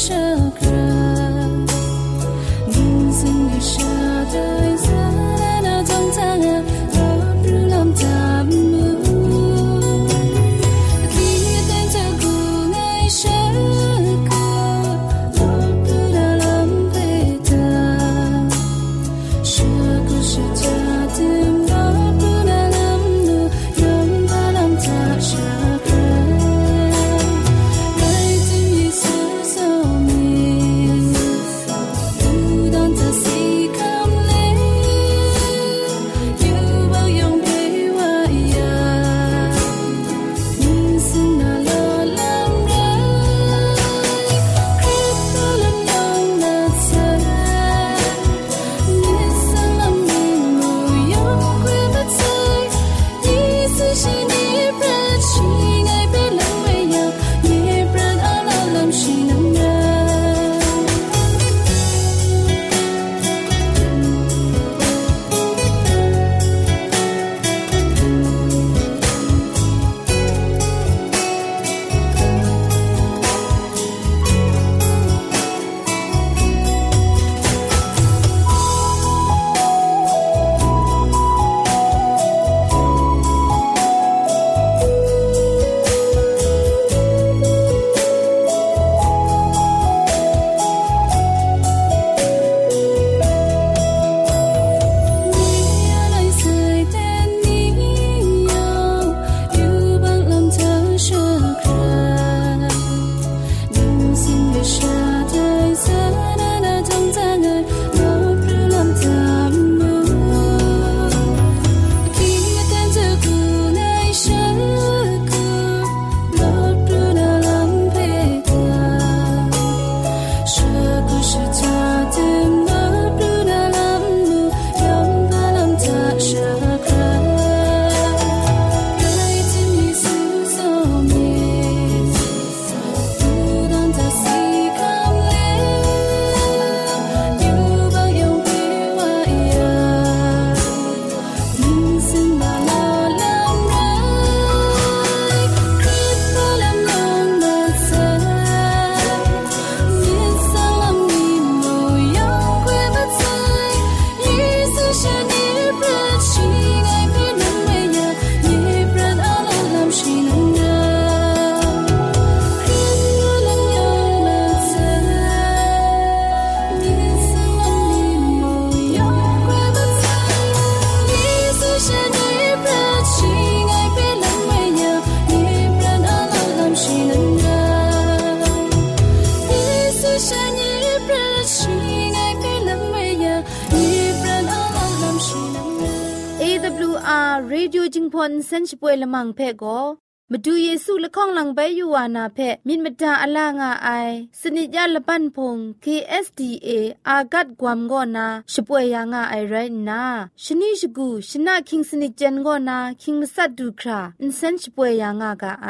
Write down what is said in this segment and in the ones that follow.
舍得，你怎么舍得？ อนเซนช่วยละมังเพ่ก็มาดูเยซูละข้องหลังใบยูวานาเพมินมดาอลางาไอสนิยาละปันพง KSDA อากัดกวมกอนาช่วยยังาไอไรนาชนิชกูชนะคิงสนิจันกอนาคิงมัสัดดูคราอินเซนช่วยยังากาไอ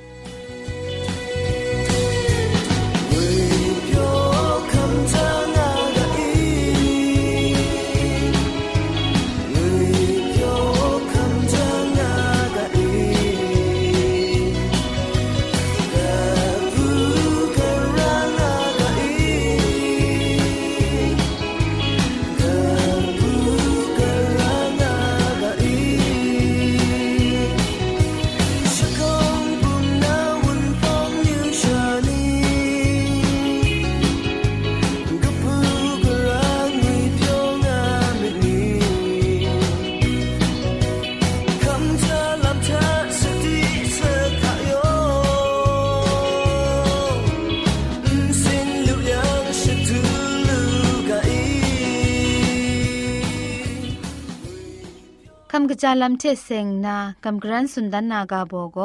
จาลัมเทเซงนากำกรันสุนดันนากาโบโก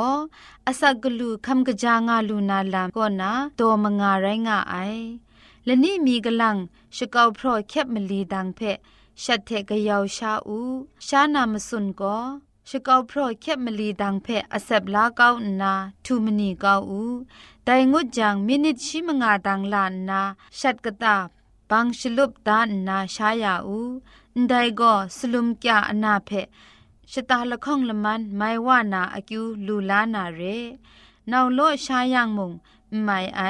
อาศักกลูคำกะจางาลูนาลามก็นาโตมงาไรงาไอและนี่มีกลังชะกาวพรอแคบมลีดังเพชัดเทกะยาวชาอูชานามสุนก็ชะกาวพรอแคบมลีดังเพอเซบลาเกานาทูมนีเกาอูไดงุดจังมินิตชิมงาดังลานนาชัดกะตาบังชลุบดานนาชายาอูไดก็สลุมกะอนาเพ ชะตาละข้องละมันไม่ว่านาอากิวลูลานาเรนาโลชายังมุงไม่ไอ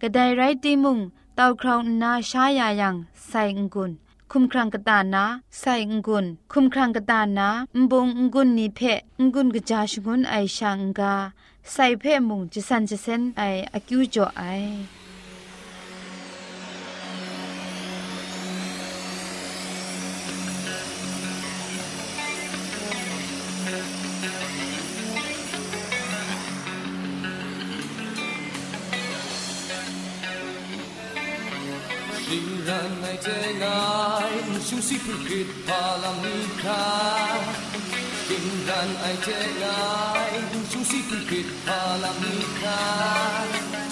กระไดไรติมุงเต้าคราวนาชายายังใส่งกุนคุมครังกตานาใส่งกุนคุมครังกตานาอุบงกุนนิเพงกุนกจาชกุนไอชังกาใส่เพมุงจะสันจะเซนไออากิวจ่อไอ ชูสิพุกิดพาลามิคากิน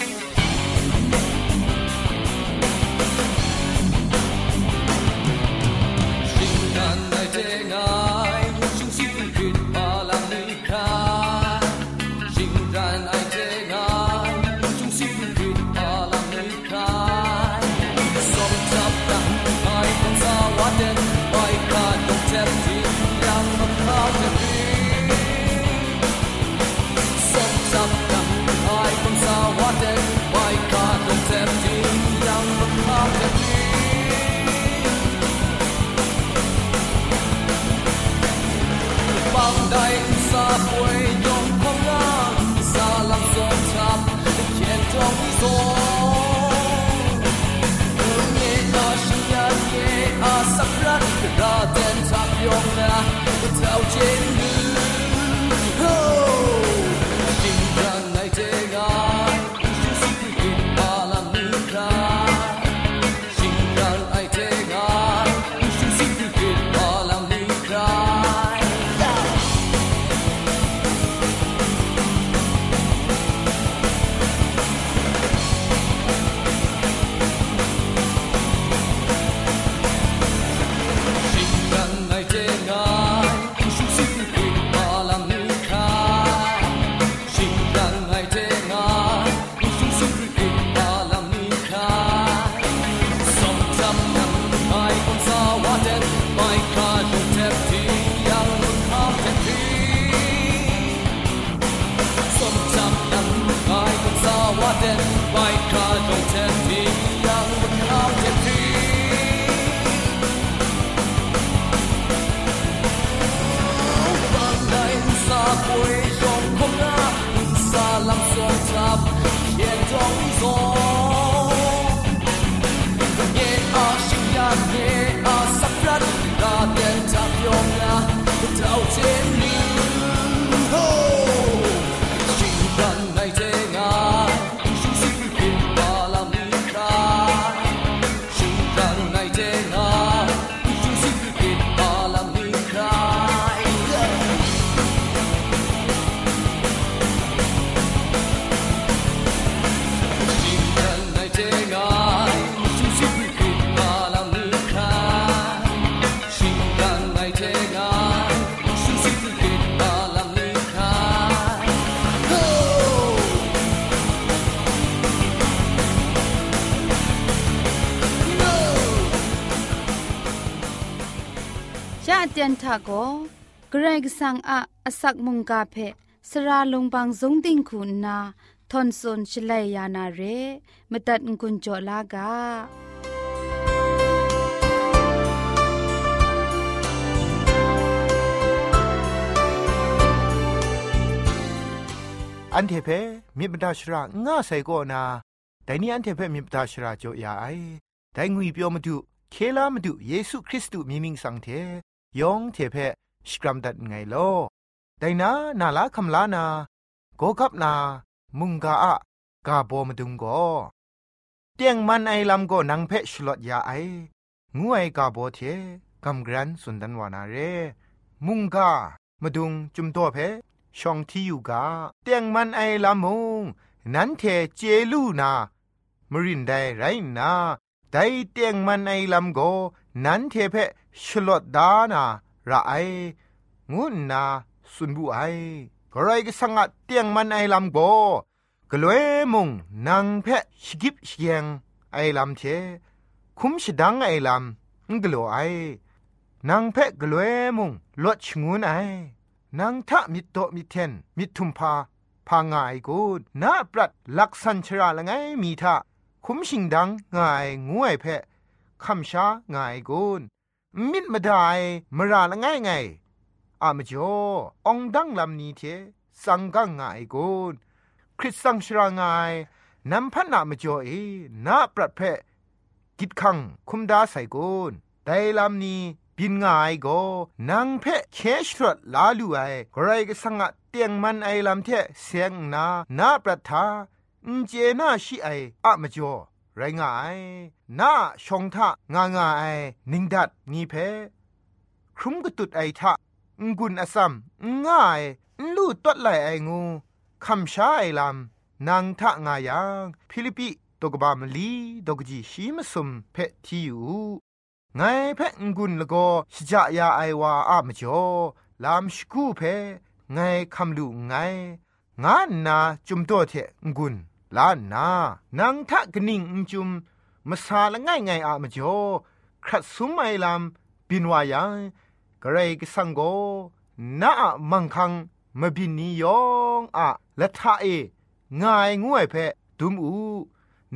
Shit. าเตียนทาโกเกรกสังอะอสักมุงกาเพสราลงบางสงติงคุณนาทอนซนชลัยยานาเรมตัดกุญจลากาอันเทเพมิบดาชราง่าใส่ก็นาแต่นี่อันเทเพมิบดาชราจอยาไอแต่งุยเปียวมาดูเคลามาดูเยซูคริสต์มีมิงสังเท ยองเทเพสกรัมดัดไงโลอแต่นานาลาคำลานาโกกับนา มุงกาอะกาโบมาดุงก็เตียงมันไอลำก็นังเพชลอดยาไองูไอกาโบเทกำกรันสุนดันวานาเร มุงกามาดุงจุมตัวเพช่องที่อยู่กาเตียงมันไอลำมุงนั้นเทเจลูนามรินได้ไรนาไดเตียงมันไอลำโกนั้นเทเพ ชลดดานาระไองุนนาสุนบุไอกรก็สังกัดเตียงมันไอลำโกกลวยมุงนางเพะชกิบเชียงไอลำเทคุมชดังไอลำงกลัวไอนางเพะกลวยมุงลดชงุนไอนางทะมิโตมิเทนมิทุมพาพางายกูนาปรัดลักษันชราละไงมีทะคุมชิงดังงายงวยเพะคำชางายกูน มิดมาได้มราละไงไงอามจ่อองดังลำนี้เทสังกังงายกูคริสสังชรางายนำพันนามจ่อเอนาปรัดเพกิดคังคุมดาใส่กูนไดลำนี้บินง่ายก็นางเพะเคชรดลาลูไอใครก็สังกเตียงมันไอลำเทเสียงนานาประทาเจนาชิไออะมจ่อ ไรงายน้าชงทะงางาไอนิงดัดนีเพครุมกตุดไอทะงกุนอสัมง่ายลู่ตัดไหลไองูคำชาไอลำนางทะงายังฟิลิปิตกบามลีดกจีชีมสุมเพทีอยู่ไงเพงกุนละก็ชจายาไอวาอามจ่อลามสกูเพไงคำลูไงงานนาจุมตัวเทงกุน ลานานังทะกนิ่งจุมมาซาละง่ายไงอามจ่อครัดสุมไอลามบินวายังกระไรก็สังโกนามังคังมาบินนิยองอะละทะเอง่ายงวยเพดุมอู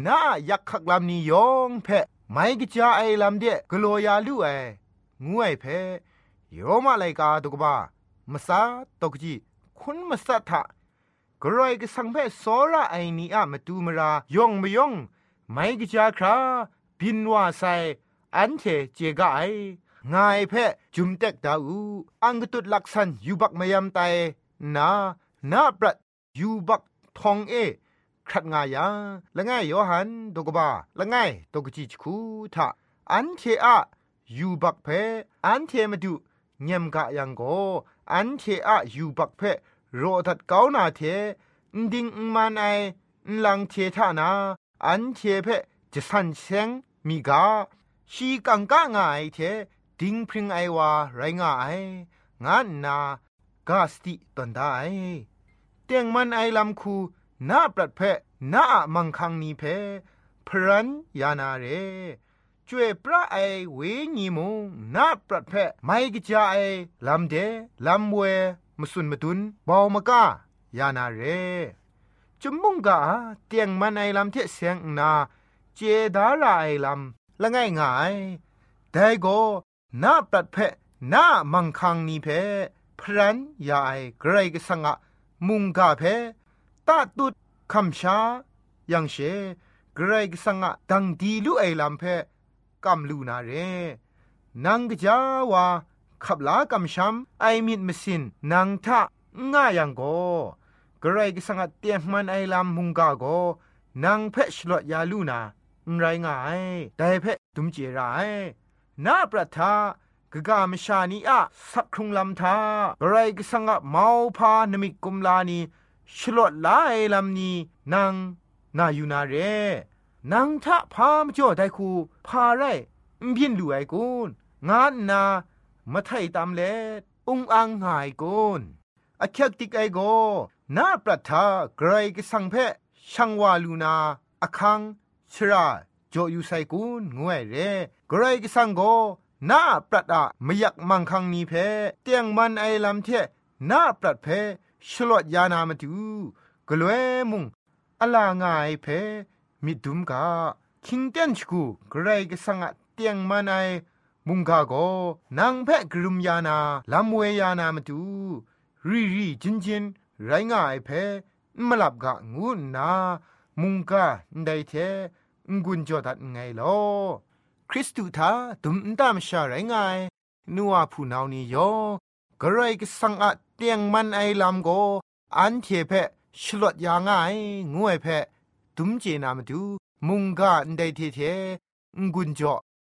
นายักขักลำนิยองเพไม่กจาไอลำเดกลัวยาลู่ไองวยเพยอมาไลกาตุกบ้ามสาตกจีคุณมสัทธะ กรอยกสังเพสอระไอนีอะมาตูมรายองมยองไม่กจาคราบินว่าไซอันเทเจกไองายเพจุมเต็กดาอูอังกตุดลักษันยูบักมยามไตนานาปรัดยูบักทองเอครัดงายาละง่ายโยหันตกบาละง่ายตกจิจคูทะอันเทอะยูบักเพอันเทมาดูเงียมกะยังโกอันเทอะยูบักเพ โรดัดเกานาเทดิงมันไอลังเททานาอันเทเพจะสันเซงมีกาชีกังกะงายเทดิงพริงไอวาไรงายงานนากาสติตันได้เตียงมันไอลำคูนาปรัดเพนามังคังนีเพพรันยานาเรจวยพระไอเวญีมุงนาปรัดเพไม่กิจาไอลำเดลำเว มสุนมาตุนบาวมกายานาเรจุมมุงกาเตียงมันไอลำเทเสียงนา เจดาราไอลำละง่ายง่ายแต่ก็นาปรัดเพนามังคังนีเพพรันยาไอไกรกสังะมุงกาเพตาตุดคำชายังเชเกรกสังะดังดีลุไอลำเพกำลูนาเรนังกจาวา ขับลากำช้ำไอมิดมสินนางทะง่ายยังโกกรกสังเตียมันไอลำมุงกาโกนางเพชรลดยาลูนาไรง่ายแต่เพชตุมเจรายนาประทากกามชานีอะสักครุงลำทากรกสังเมาพานมิกุมลานีฉลอดลายลำนี้นางนาอยู่นาเรนางทะพามจ่อได้คูพาไรบินดูไอกุนงานนา มาไทยตามเลอุงอังหายกุนอเคักติกไอโกนาประทาไกรกสังเพช่างวาลูนาอคังชราจอยู่ไซกุนงวยเรไกรกสังโกนาปรัดอะมยักมังคังนีเพเตียงมันไอลำเทนาปรัดเพชลวดยานามาดูกลวยมุงอลางายเพมิดุมกาคิงเตนชกูไกรกสังะเตียงมันไอ มุงกาโกนางเพะกรุมยานาลำเวยานามาดูรีรีจินจินไรง่ายเพมลับกะงูนา มุงกาได้เทงุนจอดัดไงลอคริสตูทาดุมตามชาไรง่ายนัวผู้นานี้ยอกระไรก็สังอะเตียงมันไอลำโก อันเทเพฉลดยางายงวยเพดุมเจนามาดูมุงกาอันใดเทเทงุนจ่อ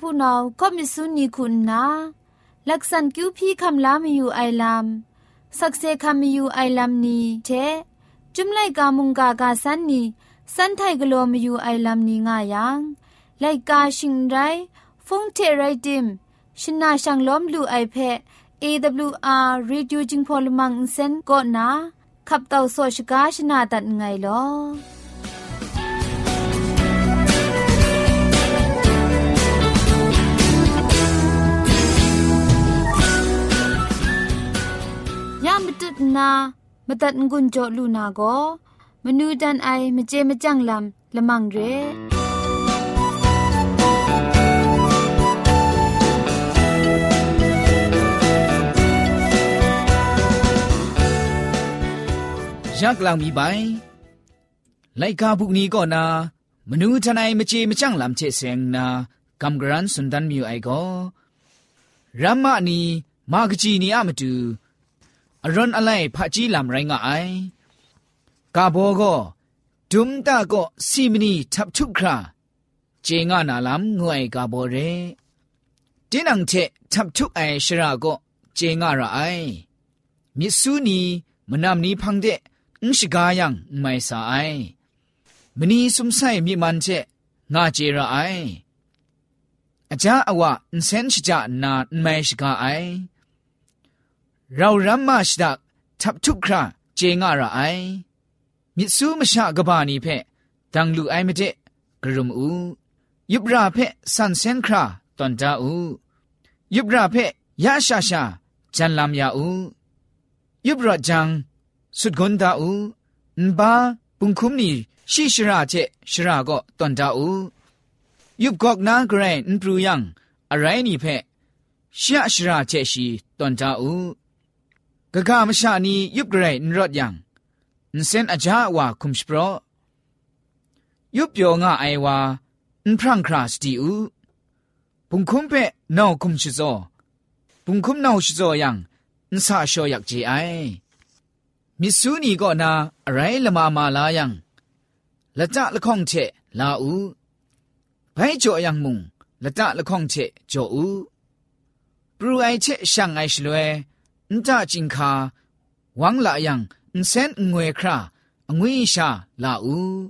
ผู้นาก็มิสุนีคุณนาลักษันคิวพี่คำลามีอยู่ไอลามสักเซคำมีอยู่ไอลามนี้เทจุมไลกามุงกากาสันนีสันไทกโลมีอยู่ไอลามนี้ง่ายังไลกาชิงไรฟงเทไรดิมชินาชังล้อมลูไอเพะ AWR Reducing Polymer Insen ก็นาขับเต่าโซชกาชนาตัดไงลอ นามตัดงุนจอลูนาโกมนูดันไอมเจมจังลำละมังเรยักลังมีไปไลกาบุกนี้ก็นามนูทนายมเจมจังลำเชเซงนากำกรันสุนดันมิวไอก็รัมมานี มากจีนีอะมาดู อรอนอะไรพะจีลำไรงะไอกาโบก็ดุมตาก็ซีมนีทับทุกคราเจงานาลำงวยกาโบเรดินังเททับทุกไอชราก็เจงาระไอมิสูนีมนามนี้พังเดอุชกายังไม่สาไอมนีสุมไซมีมันเจงาเจระไออาจาอวะอินเซนชจานาไม่ชกาไอ เรารัมมาชดักทับทุกคราเจงาระไอมิสูมชากบานีเพดังลูไอไม่เดกรุมอูยุบราเพสันเซนคราตอนจาอูยุบราเพยาชาชาจันลามยาอูยุบราจังสุดกนดาอูนบาปุงคุมนีชิชราเจชราก็ตอนดาอูยุบกอกนางเกรนปรูยังอะไรนี่เพชะชราเจชีตอนดาอู กะกามชานียุบเกรนรอดยังนเซนอาจาวาคุมสโปรยุบโยงาไอวานพรังคราสติอูปุงคุมเปนาวคุมชิโซปุงคุมนาวชิโซยังนสาชอยักจีไอมิสูนีก็นาอะไรละมามาลายังละจะละข้องเชลาอูไปจ่อยังมุงละจะละข้องเชจ่ออูปรูไอเชช่างไอชลวย အန်တာချင်းခါဝမ်လာယံအန်စန်ငွေခရာအငွေရှာလာဦး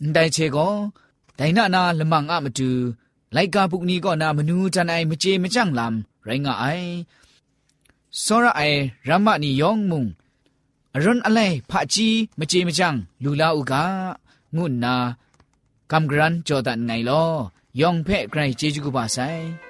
အန်တိုင်ချေကောဒိုင်နာနာလမငါမတူလိုက်ကပုနီကောနာမနူးတန်အိုင်မကြေမကြန့်လမ်ရိုင်းငါအိုင်စောရအိုင်ရမနီယောင်မုံအရွန်အလဲဖာကြီးမကြေမကြန့်လူလာဥကငုနာကမ်ဂရန်ဂျော်ဒန်ငိုင်လောယောင်ဖဲ့ဂရိုင်ဂျေဂျူကပါဆိုင်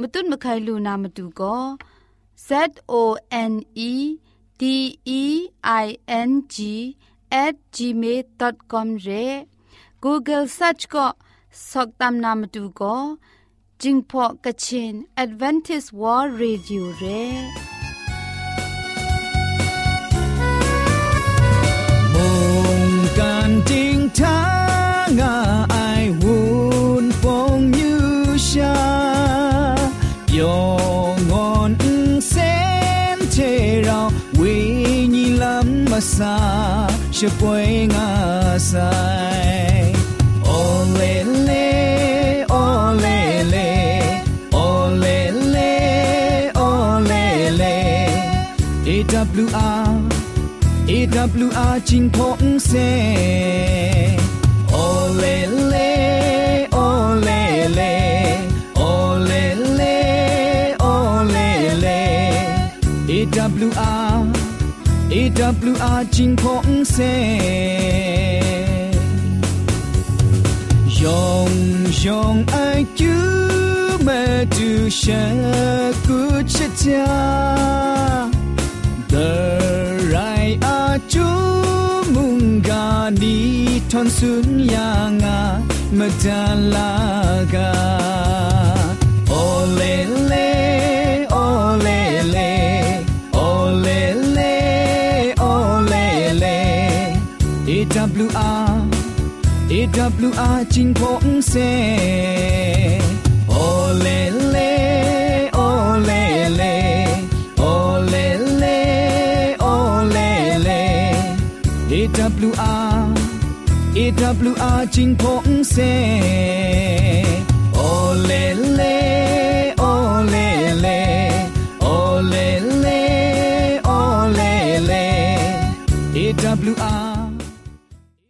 မတုမခိုင်လူနာမတူကော Z O N E D E I N G at gmail.com re google search ko soktam nam tu ko jingpho kachin advantage world radio re ลโอเลเลโอเลเล AWR AWR จิ งพงเซยองยองไอจูมาดูชะกุชะจา the right are chu munga ni thon sun yanga madalaga ole le AWR AWR จิงพงเซโอเลเลโอเลเลโอเลเลโอเลเล AWR AWR จิงพงเซโอเลเลโอเลเลโอเลเลโอเลเล AWR